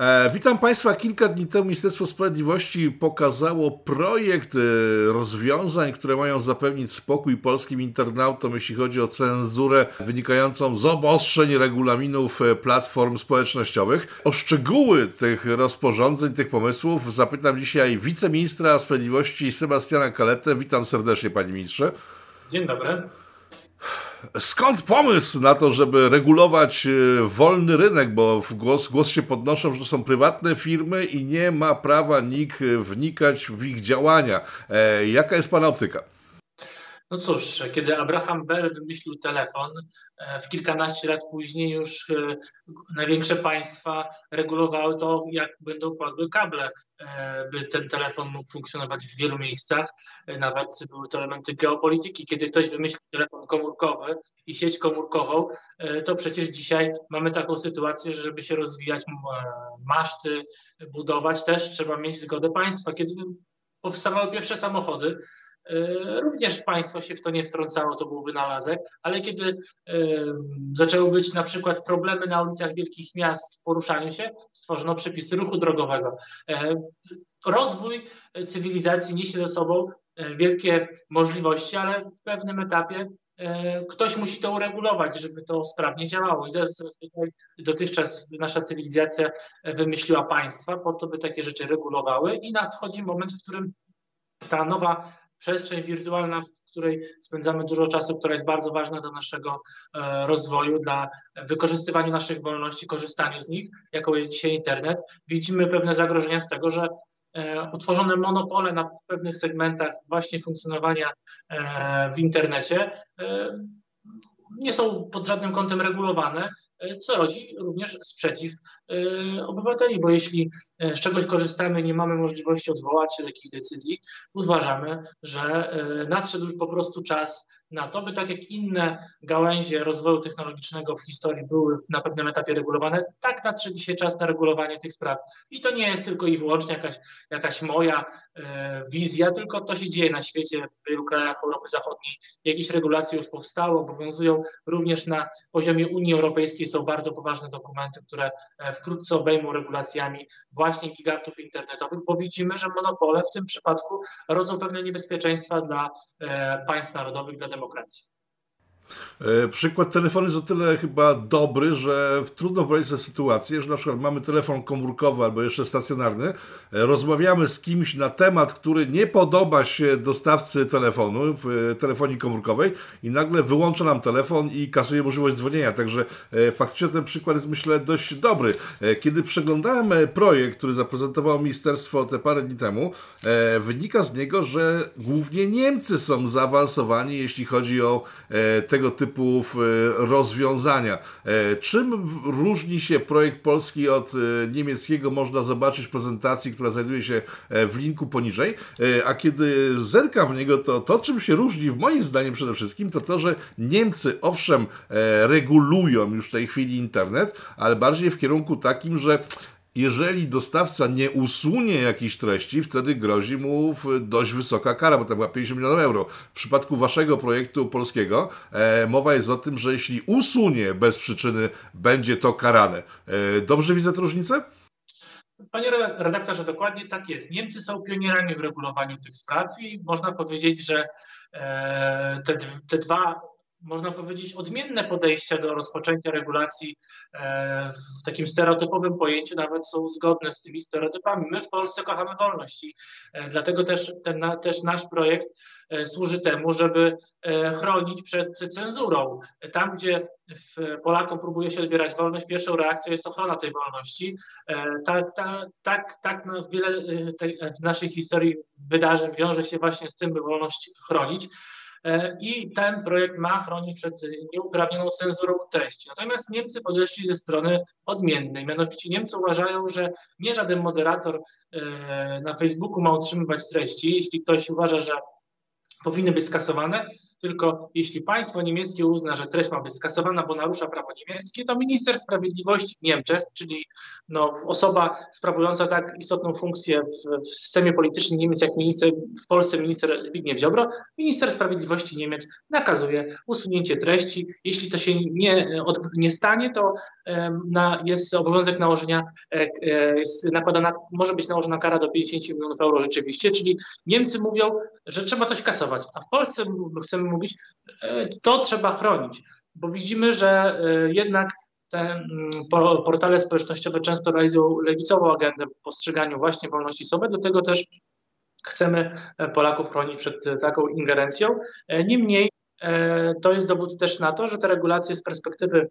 E, witam Państwa. Kilka dni temu Ministerstwo Sprawiedliwości pokazało projekt e, rozwiązań, które mają zapewnić spokój polskim internautom, jeśli chodzi o cenzurę wynikającą z obostrzeń regulaminów e, platform społecznościowych. O szczegóły tych rozporządzeń, tych pomysłów zapytam dzisiaj wiceministra sprawiedliwości Sebastiana Kaletę. Witam serdecznie, panie ministrze. Dzień dobry. Skąd pomysł na to, żeby regulować e, wolny rynek, bo w głos, głos się podnoszą, że to są prywatne firmy i nie ma prawa nikt e, wnikać w ich działania. E, jaka jest Pana optyka? No cóż, kiedy Abraham Bell wymyślił telefon, e, w kilkanaście lat później już e, największe państwa regulowały to, jak będą kładły kable, e, by ten telefon mógł funkcjonować w wielu miejscach. Nawet były to elementy geopolityki. Kiedy ktoś wymyślił telefon komórkowy i sieć komórkową, to przecież dzisiaj mamy taką sytuację, że żeby się rozwijać, maszty budować, też trzeba mieć zgodę państwa. Kiedy powstawały pierwsze samochody, również państwo się w to nie wtrącało, to był wynalazek, ale kiedy e, zaczęły być na przykład problemy na ulicach wielkich miast w poruszaniu się, stworzono przepisy ruchu drogowego. E, rozwój cywilizacji niesie ze sobą wielkie możliwości, ale w pewnym etapie ktoś musi to uregulować, żeby to sprawnie działało. I dotychczas nasza cywilizacja wymyśliła państwa po to, by takie rzeczy regulowały i nadchodzi moment, w którym ta nowa przestrzeń wirtualna, w której spędzamy dużo czasu, która jest bardzo ważna dla naszego e, rozwoju, dla wykorzystywania naszych wolności, korzystaniu z nich, jaką jest dzisiaj internet. Widzimy pewne zagrożenia z tego, że e, utworzone monopole na pewnych segmentach właśnie funkcjonowania e, w internecie nie są pod żadnym kątem regulowane, e, co rodzi również sprzeciw e, obywateli, bo jeśli e, z czegoś korzystamy, nie mamy możliwości odwołać się do jakichś decyzji, uważamy, że nadszedł po prostu czas na to, by tak jak inne gałęzie rozwoju technologicznego w historii były na pewnym etapie regulowane, tak nadszedł dzisiaj czas na regulowanie tych spraw. I to nie jest tylko i wyłącznie jakaś, jakaś moja e, wizja, tylko to się dzieje na świecie, w wielu krajach Europy Zachodniej. Jakieś regulacje już powstały, obowiązują również na poziomie Unii Europejskiej. Są bardzo poważne dokumenty, które e, wkrótce obejmą regulacjami właśnie gigantów internetowych, bo widzimy, że monopole w tym przypadku rodzą pewne niebezpieczeństwa dla e, państw narodowych, dla demokracji. E, przykład telefonu jest o tyle chyba dobry, że trudno wyobrazić sobie sytuację, że na przykład mamy telefon komórkowy albo jeszcze stacjonarny, e, rozmawiamy z kimś na temat, który nie podoba się dostawcy telefonu w e, telefonii komórkowej i nagle wyłącza nam telefon i kasuje możliwość dzwonienia. Także faktycznie ten przykład jest myślę dość dobry. Kiedy przeglądałem projekt, który zaprezentowało ministerstwo te parę dni temu, wynika z niego, że głównie Niemcy są zaawansowani, jeśli chodzi o tego tego typu e, rozwiązania. E, czym różni się projekt polski od e, niemieckiego, można zobaczyć w prezentacji, która znajduje się w linku poniżej. A kiedy zerkam w niego, to to, czym się różni, w moim zdaniem przede wszystkim, to to, że Niemcy owszem regulują już w tej chwili internet, ale bardziej w kierunku takim, że jeżeli dostawca nie usunie jakiejś treści, wtedy grozi mu dość wysoka kara, bo to była 50 milionów euro. W przypadku waszego projektu polskiego e, mowa jest o tym, że jeśli usunie bez przyczyny, będzie to karane. E, dobrze widzę tę różnicę? Panie redaktorze, dokładnie tak jest. Niemcy są pionierami w regulowaniu tych spraw i można powiedzieć, że e, te, te dwa można powiedzieć, odmienne podejścia do rozpoczęcia regulacji e, w takim stereotypowym pojęciu nawet są zgodne z tymi stereotypami. My w Polsce kochamy wolność i e, dlatego też, ten, też nasz projekt e, służy temu, żeby chronić przed cenzurą. Tam, gdzie Polakom próbuje się odbierać wolność, pierwszą reakcją jest ochrona tej wolności. Tak, tak, tak, tak no, wiele w naszej historii wydarzeń wiąże się właśnie z tym, by wolność chronić. E, i ten projekt ma chronić przed nieuprawnioną cenzurą treści. Natomiast Niemcy podeszli ze strony odmiennej, mianowicie Niemcy uważają, że nie żaden moderator e, na Facebooku ma utrzymywać treści. Jeśli ktoś uważa, że powinny być skasowane, tylko jeśli państwo niemieckie uzna, że treść ma być skasowana, bo narusza prawo niemieckie, to minister sprawiedliwości w Niemczech, czyli no, osoba sprawująca tak istotną funkcję w, w systemie politycznym Niemiec jak minister, w Polsce minister Zbigniew Ziobro, minister sprawiedliwości Niemiec nakazuje usunięcie treści. Jeśli to się nie, od, nie stanie, to na, jest obowiązek nałożenia, e, e, jest nakładana, może być nałożona kara do 50 milionów euro rzeczywiście, czyli Niemcy mówią, że trzeba coś kasować, a w Polsce chcemy mówić, e, to trzeba chronić, bo widzimy, że e, jednak te mm, portale społecznościowe często realizują lewicową agendę w postrzeganiu właśnie wolności słowa, do tego też chcemy e, Polaków chronić przed taką ingerencją. Niemniej to jest dowód też na to, że te regulacje z perspektywy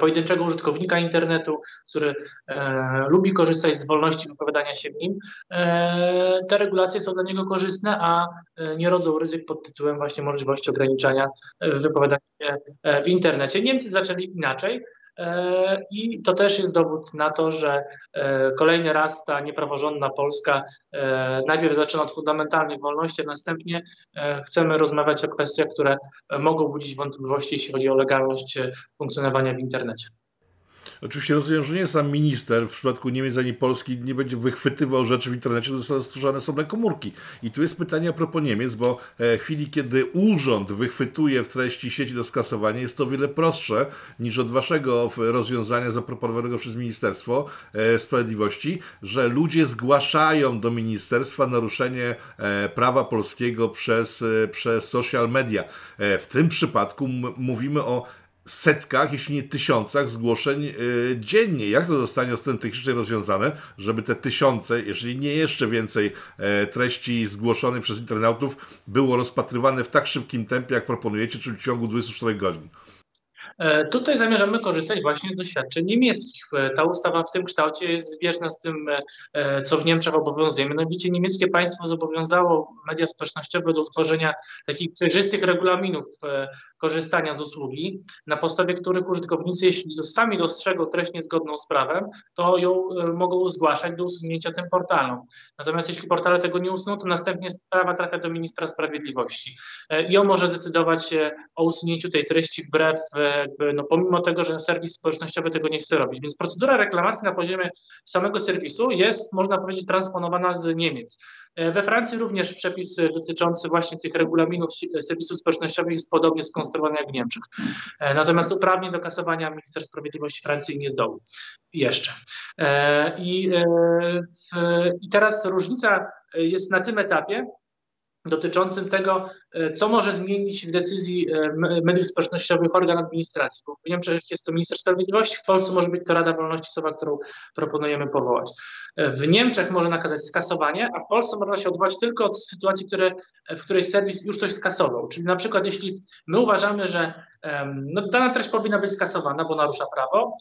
pojedynczego użytkownika internetu, który e, lubi korzystać z wolności wypowiadania się w nim, e, te regulacje są dla niego korzystne, a e, nie rodzą ryzyk pod tytułem właśnie możliwości ograniczania e, wypowiadania się e, w internecie. Niemcy zaczęli inaczej. E, I to też jest dowód na to, że e, kolejny raz ta niepraworządna Polska e, najpierw zaczyna od fundamentalnych wolności, a następnie chcemy rozmawiać o kwestiach, które mogą budzić wątpliwości, jeśli chodzi o legalność funkcjonowania w internecie. Oczywiście rozumiem, że nie sam minister w przypadku Niemiec ani Polski nie będzie wychwytywał rzeczy w internecie, zostały stworzone osobne komórki. I tu jest pytanie a propos Niemiec, bo w chwili, kiedy urząd wychwytuje w treści sieci do skasowania, jest to o wiele prostsze niż od waszego rozwiązania zaproponowanego przez Ministerstwo e, Sprawiedliwości, że ludzie zgłaszają do ministerstwa naruszenie e, prawa polskiego przez, e, przez social media. W tym przypadku mówimy o setkach, jeśli nie tysiącach zgłoszeń yy, dziennie. Jak to zostanie autentycznie rozwiązane, żeby te tysiące, jeżeli nie jeszcze więcej e, treści zgłoszonych przez internautów było rozpatrywane w tak szybkim tempie, jak proponujecie, czyli w ciągu 24 godzin? E, tutaj zamierzamy korzystać właśnie z doświadczeń niemieckich. E, ta ustawa w tym kształcie jest zbieżna z tym, e, co w Niemczech obowiązuje. Mianowicie niemieckie państwo zobowiązało media społecznościowe do utworzenia takich przejrzystych regulaminów korzystania z usługi, na podstawie których użytkownicy, jeśli sami dostrzegą treść niezgodną z prawem, to ją mogą zgłaszać do usunięcia tym portalom. Natomiast jeśli portale tego nie usuną, to następnie sprawa trafia do ministra sprawiedliwości i on może zdecydować o usunięciu tej treści wbrew jakby, no pomimo tego, że serwis społecznościowy tego nie chce robić. Więc procedura reklamacji na poziomie samego serwisu jest, można powiedzieć, transponowana z Niemiec. E, we Francji również przepis dotyczący właśnie tych regulaminów serwisów społecznościowych jest podobnie skonstruowany jak w Niemczech. E, natomiast uprawnień do kasowania minister sprawiedliwości Francji nie zdołał jeszcze. E, I, I teraz różnica jest na tym etapie, dotyczącym tego, e, co może zmienić w decyzji e, mediów społecznościowych organ administracji. Bo w Niemczech jest to minister sprawiedliwości, w Polsce może być to Rada Wolności Słowa, którą proponujemy powołać. E, w Niemczech może nakazać skasowanie, a w Polsce można się odwołać tylko od sytuacji, które, w której serwis już coś skasował. Czyli na przykład jeśli my uważamy, że no, dana treść powinna być skasowana, bo narusza prawo,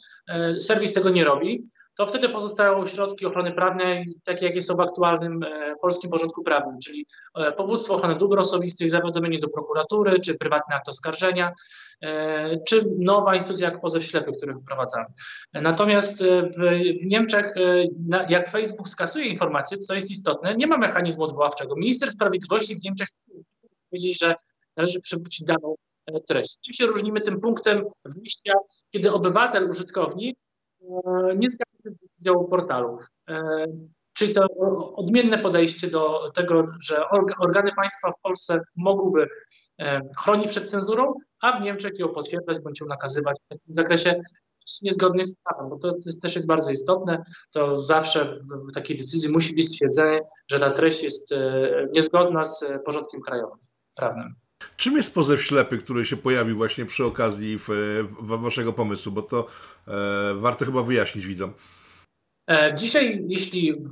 serwis tego nie robi, to wtedy pozostają środki ochrony prawnej, takie jakie są w aktualnym e, polskim porządku prawnym, czyli e, powództwo ochrony dóbr osobistych, zawiadomienie do prokuratury, czy prywatny akt oskarżenia, e, czy nowa instytucja jak pozew ślepy, który wprowadzamy. Natomiast w, Niemczech, jak Facebook skasuje informacje, co jest istotne, nie ma mechanizmu odwoławczego. Minister Sprawiedliwości w Niemczech powiedzieli, że należy przywrócić daną treść. Tym się różnimy tym punktem wyjścia, kiedy obywatel, użytkownik nie zgadza się z decyzją portalu. E, czyli to odmienne podejście do tego, że organy państwa w Polsce mogłyby e, chronić przed cenzurą, a w Niemczech ją potwierdzać bądź ją nakazywać w takim zakresie niezgodnych z prawem, bo to, też jest bardzo istotne. To zawsze w, takiej decyzji musi być stwierdzenie, że ta treść jest e, niezgodna z porządkiem krajowym, prawnym. Czym jest pozew ślepy, który się pojawił właśnie przy okazji w, w waszego pomysłu? Bo to e, warto chyba wyjaśnić widzom. E, dzisiaj, jeśli w,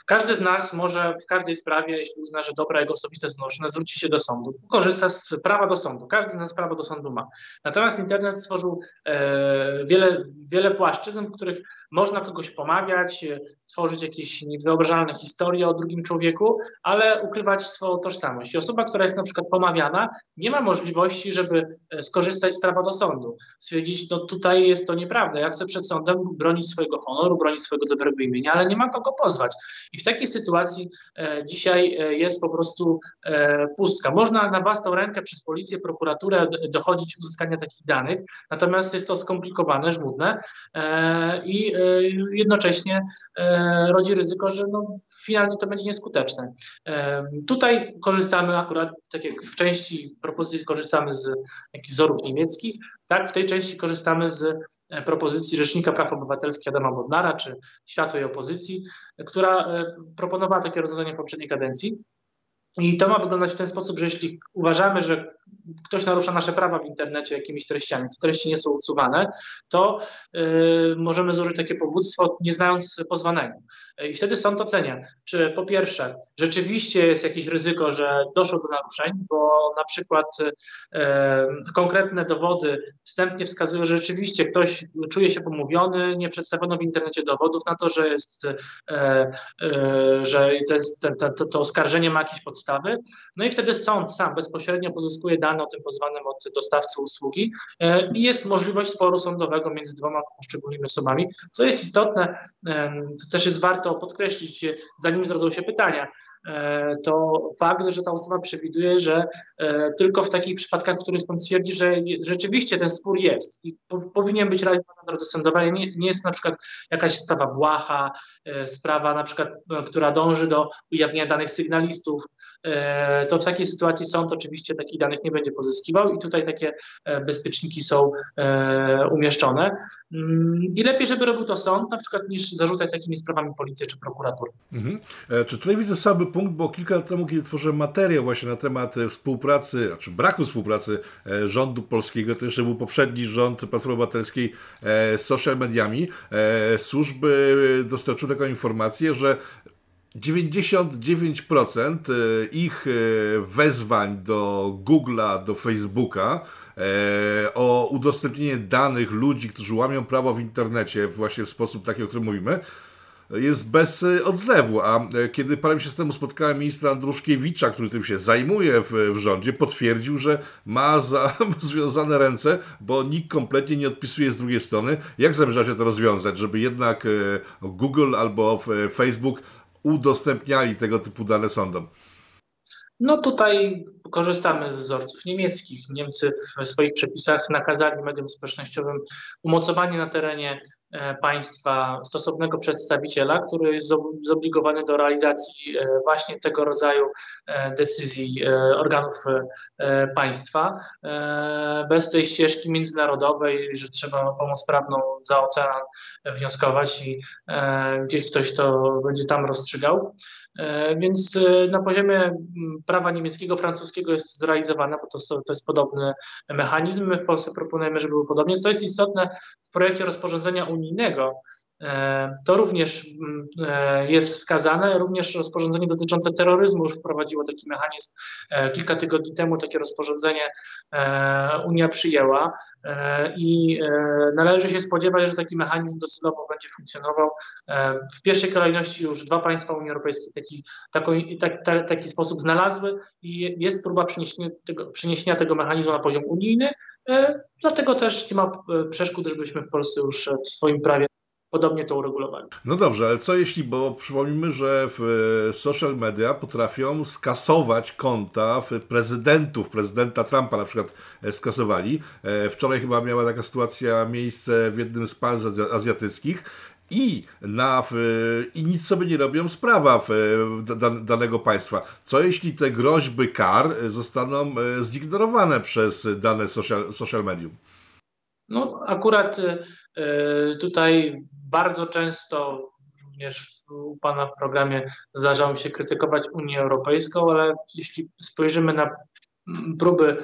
w, każdy z nas może w każdej sprawie, jeśli uzna, że dobra jego osobiste naruszone, zwróci się do sądu. Korzysta z prawa do sądu. Każdy z nas prawo do sądu ma. Natomiast internet stworzył e, wiele wiele płaszczyzn, w których można kogoś pomawiać, tworzyć jakieś niewyobrażalne historie o drugim człowieku, ale ukrywać swoją tożsamość. I osoba, która jest na przykład pomawiana, nie ma możliwości, żeby e, skorzystać z prawa do sądu. Stwierdzić, no tutaj jest to nieprawda, ja chcę przed sądem bronić swojego honoru, bronić swojego dobrego imienia, ale nie ma kogo pozwać. I w takiej sytuacji e, dzisiaj e, jest po prostu e, pustka. Można na własną rękę przez policję, prokuraturę dochodzić uzyskania takich danych, natomiast jest to skomplikowane, żmudne e, i e, jednocześnie rodzi ryzyko, że no, finalnie to będzie nieskuteczne. Tutaj korzystamy akurat, tak jak w części propozycji korzystamy z jakichś wzorów niemieckich, tak w tej części korzystamy z e, propozycji Rzecznika Praw Obywatelskich Adama Bodnara czy Światłej Opozycji, która e, proponowała takie rozwiązanie w poprzedniej kadencji. I to ma wyglądać w ten sposób, że jeśli uważamy, że ktoś narusza nasze prawa w internecie jakimiś treściami, te treści nie są usuwane, to y, możemy złożyć takie powództwo, nie znając pozwanego. I wtedy sąd ocenia, czy po pierwsze, rzeczywiście jest jakieś ryzyko, że doszło do naruszeń, bo na przykład y, konkretne dowody wstępnie wskazują, że rzeczywiście ktoś czuje się pomówiony, nie przedstawiono w internecie dowodów na to, że jest, y, że ten, ten, to, to oskarżenie ma jakieś podstawy. No i wtedy sąd sam bezpośrednio pozyskuje dane o tym pozwanym od dostawcy usługi e, i jest możliwość sporu sądowego między dwoma poszczególnymi osobami, co jest istotne, co też jest warto podkreślić, zanim zrodzą się pytania. E, to fakt, że ta ustawa przewiduje, że e, tylko w takich przypadkach, w których sąd twierdzi, że rzeczywiście ten spór jest i powinien być realizowany na drodze sądowej, nie, nie jest na przykład jakaś sprawa błaha, sprawa na przykład, która dąży do ujawnienia danych sygnalistów, E, to w takiej sytuacji sąd oczywiście takich danych nie będzie pozyskiwał i tutaj takie e, bezpieczniki są e, umieszczone. Mm, I lepiej, żeby robił to sąd, na przykład, niż zarzucać takimi sprawami policję czy prokuraturę. Mhm. Czy tutaj widzę słaby punkt, bo kilka lat temu, kiedy tworzyłem materiał właśnie na temat współpracy, znaczy braku współpracy rządu polskiego, to jeszcze był poprzedni rząd Platformy Obywatelskiej z social mediami, służby dostarczyły taką informację, że 99% e, ich e, wezwań do Google'a, do Facebooka e, o udostępnienie danych ludzi, którzy łamią prawo w internecie właśnie w sposób taki, o którym mówimy, jest bez odzewu. A kiedy parę miesięcy temu spotkałem ministra Andruszkiewicza, który tym się zajmuje w, w rządzie, potwierdził, że ma, za, związane ręce, bo nikt kompletnie nie odpisuje z drugiej strony. Jak zamierzacie to rozwiązać, żeby jednak Google albo Facebook udostępniali tego typu dane sądom? No tutaj korzystamy z wzorców niemieckich. Niemcy w swoich przepisach nakazali mediom społecznościowym umocowanie na terenie państwa stosownego przedstawiciela, który jest zobligowany do realizacji e, właśnie tego rodzaju e, decyzji organów państwa. Bez tej ścieżki międzynarodowej, że trzeba pomoc prawną za ocean wnioskować i gdzieś ktoś to będzie tam rozstrzygał. E, więc e, na poziomie prawa niemieckiego, francuskiego jest zrealizowane, bo to, to jest podobny mechanizm. My w Polsce proponujemy, żeby było podobnie. Co jest istotne, w projekcie rozporządzenia unijnego to również mm, e, jest wskazane. Również rozporządzenie dotyczące terroryzmu już wprowadziło taki mechanizm. E, kilka tygodni temu takie rozporządzenie Unia przyjęła i należy się spodziewać, że taki mechanizm docelowo będzie funkcjonował. W pierwszej kolejności już dwa państwa Unii Europejskiej taki, taki, tak, taki sposób znalazły i jest próba przeniesienia tego, przeniesienia tego mechanizmu na poziom unijny. Dlatego też nie ma przeszkód, żebyśmy w Polsce już w swoim prawie podobnie to uregulowali. No dobrze, ale co jeśli, bo przypomnijmy, że w e, social media potrafią skasować konta prezydentów, prezydenta Trumpa na przykład e, skasowali. E, wczoraj chyba miała taka sytuacja miejsce w jednym z państw azjatyckich i, na, i nic sobie nie robią sprawa w, danego państwa. Co jeśli te groźby kar zostaną zignorowane przez dane social, social medium? No akurat tutaj bardzo często również u Pana w programie zdarzało mi się krytykować Unię Europejską, ale jeśli spojrzymy na próby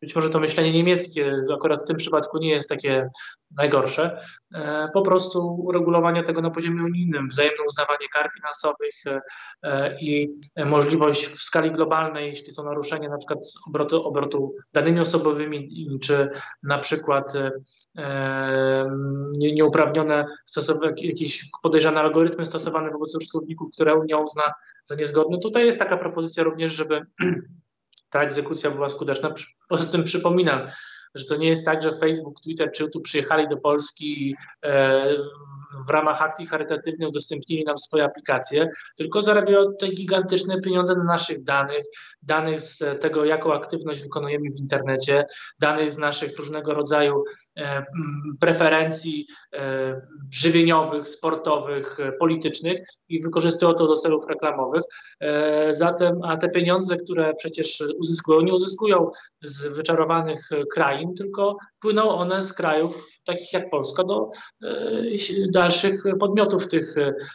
być może to myślenie niemieckie akurat w tym przypadku nie jest takie najgorsze, e, po prostu uregulowania tego na poziomie unijnym, wzajemne uznawanie kar finansowych e, e, i możliwość w skali globalnej, jeśli są naruszenia na przykład obrotu, obrotu danymi osobowymi, czy na przykład nieuprawnione stosowane, jakieś podejrzane algorytmy stosowane wobec użytkowników, które Unia uzna za niezgodne. Tutaj jest taka propozycja również, żeby ta egzekucja była skuteczna. Poza tym przypominam, że to nie jest tak, że Facebook, Twitter czy YouTube przyjechali do Polski i e, w ramach akcji charytatywnej udostępnili nam swoje aplikacje, tylko zarabiają te gigantyczne pieniądze na naszych danych, danych z tego, jaką aktywność wykonujemy w internecie, danych z naszych różnego rodzaju e, preferencji e, żywieniowych, sportowych, politycznych i wykorzystują to do celów reklamowych. Zatem, a te pieniądze, które przecież uzyskują, nie uzyskują z wyczarowanych krain, tylko płyną one z krajów takich jak Polska do dalszych podmiotów tych,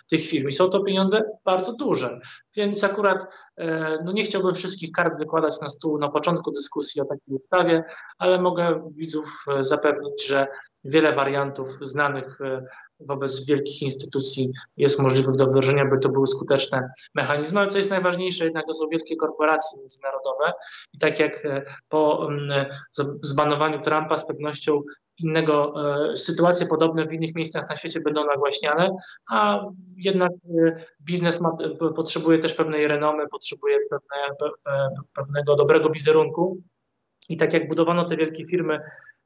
tych firm. I są to pieniądze bardzo duże. Więc akurat e, no nie chciałbym wszystkich kart wykładać na stół na początku dyskusji o takiej ustawie, ale mogę widzów e, zapewnić, że wiele wariantów znanych e, wobec wielkich instytucji jest możliwych do wdrożenia, by to były skuteczne mechanizmy, ale co jest najważniejsze, jednak to są wielkie korporacje międzynarodowe i tak jak po mm, zbanowaniu Trumpa pewnością innego, e, sytuacje podobne w innych miejscach na świecie będą nagłaśniane, a jednak e, biznes ma, potrzebuje też pewnej renomy, potrzebuje pewne, pewnego dobrego wizerunku. I tak jak budowano te wielkie firmy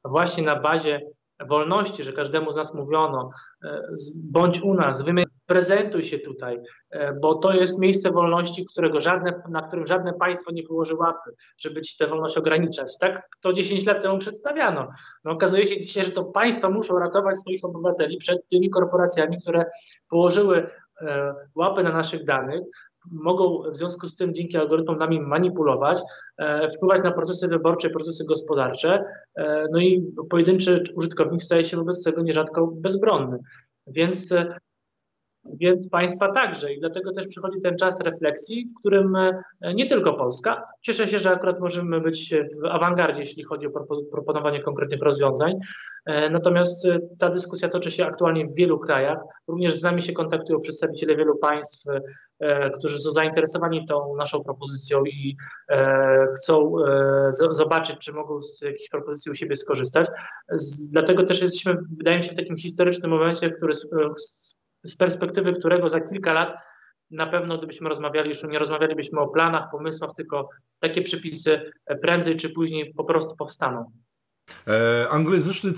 właśnie na bazie wolności, że każdemu z nas mówiono, e, bądź u nas, prezentuj się tutaj, e, bo to jest miejsce wolności, którego żadne, na którym żadne państwo nie położy łapy, żeby ci tę wolność ograniczać. Tak to 10 lat temu przedstawiano. No, okazuje się dzisiaj, że to państwa muszą ratować swoich obywateli przed tymi korporacjami, które położyły e, łapy na naszych danych, mogą w związku z tym dzięki algorytmom nami manipulować, e, wpływać na procesy wyborcze, procesy gospodarcze, e, no i pojedynczy użytkownik staje się wobec tego nierzadko bezbronny. Więc e, więc państwa także. I dlatego też przychodzi ten czas refleksji, w którym e, nie tylko Polska. Cieszę się, że akurat możemy być w awangardzie, jeśli chodzi o proponowanie konkretnych rozwiązań. E, natomiast e, ta dyskusja toczy się aktualnie w wielu krajach. Również z nami się kontaktują przedstawiciele wielu państw, którzy są zainteresowani tą naszą propozycją i chcą zobaczyć, czy mogą z jakiejś propozycji u siebie skorzystać. Dlatego też jesteśmy, wydaje mi się, w takim historycznym momencie, który z perspektywy którego za kilka lat na pewno gdybyśmy rozmawiali, już nie rozmawialibyśmy o planach, pomysłach, tylko takie przepisy prędzej czy później po prostu powstaną. E, anglojęzyczny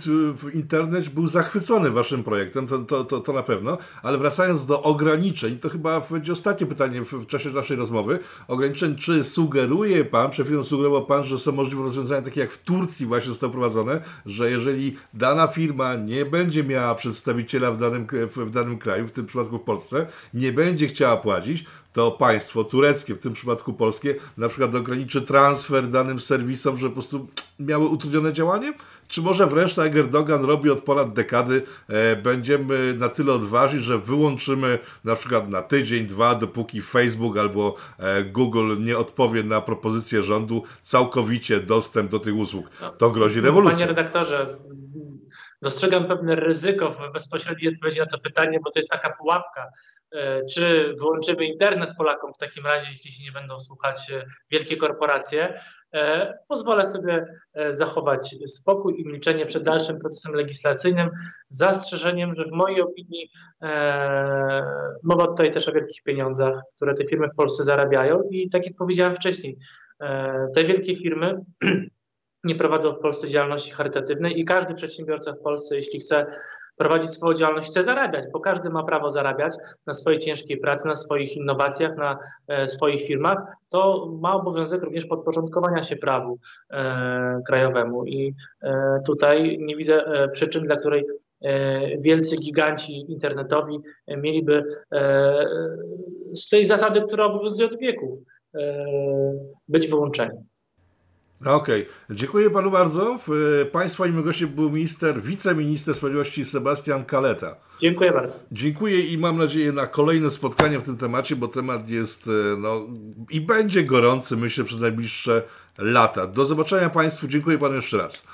internet był zachwycony waszym projektem, to, to, to, to, na pewno, ale wracając do ograniczeń, to chyba będzie ostatnie pytanie w, w czasie naszej rozmowy. Ograniczeń, czy sugeruje pan, przed chwilą sugerował pan, że są możliwe rozwiązania takie jak w Turcji właśnie zostało prowadzone, że jeżeli dana firma nie będzie miała przedstawiciela w danym, w, w danym kraju, w tym przypadku w Polsce, nie będzie chciała płacić, to państwo tureckie, w tym przypadku polskie, na przykład ograniczy transfer danym serwisom, że po prostu miały utrudnione działanie? Czy może wręcz tak jak Erdogan robi od ponad dekady, e, będziemy na tyle odważni, że wyłączymy na przykład na tydzień, dwa, dopóki Facebook albo e, Google nie odpowie na propozycję rządu całkowicie dostęp do tych usług. To grozi rewolucją. Panie redaktorze, dostrzegam pewne ryzyko w bezpośredniej odpowiedzi na to pytanie, bo to jest taka pułapka. E, czy wyłączymy internet Polakom w takim razie, jeśli się nie będą słuchać e, wielkie korporacje? E, pozwolę sobie zachować spokój i milczenie przed dalszym procesem legislacyjnym, z zastrzeżeniem, że w mojej opinii mowa tutaj też o wielkich pieniądzach, które te firmy w Polsce zarabiają i tak jak powiedziałem wcześniej, te wielkie firmy nie prowadzą w Polsce działalności charytatywnej i każdy przedsiębiorca w Polsce, jeśli chce prowadzić swoją działalność, chce zarabiać, bo każdy ma prawo zarabiać na swojej ciężkiej pracy, na swoich innowacjach, na e, swoich firmach, to ma obowiązek również podporządkowania się prawu e, krajowemu. I e, tutaj nie widzę e, przyczyn, dla której e, wielcy giganci internetowi mieliby e, z tej zasady, która obowiązuje od wieków, być wyłączeni. Okej, okay. dziękuję panu bardzo. Państwa i gościem był minister, wiceminister sprawiedliwości Sebastian Kaleta. Dziękuję bardzo. Dziękuję i mam nadzieję na kolejne spotkania w tym temacie, bo temat jest e, no, i będzie gorący, myślę, przez najbliższe lata. Do zobaczenia Państwu. Dziękuję Panu jeszcze raz.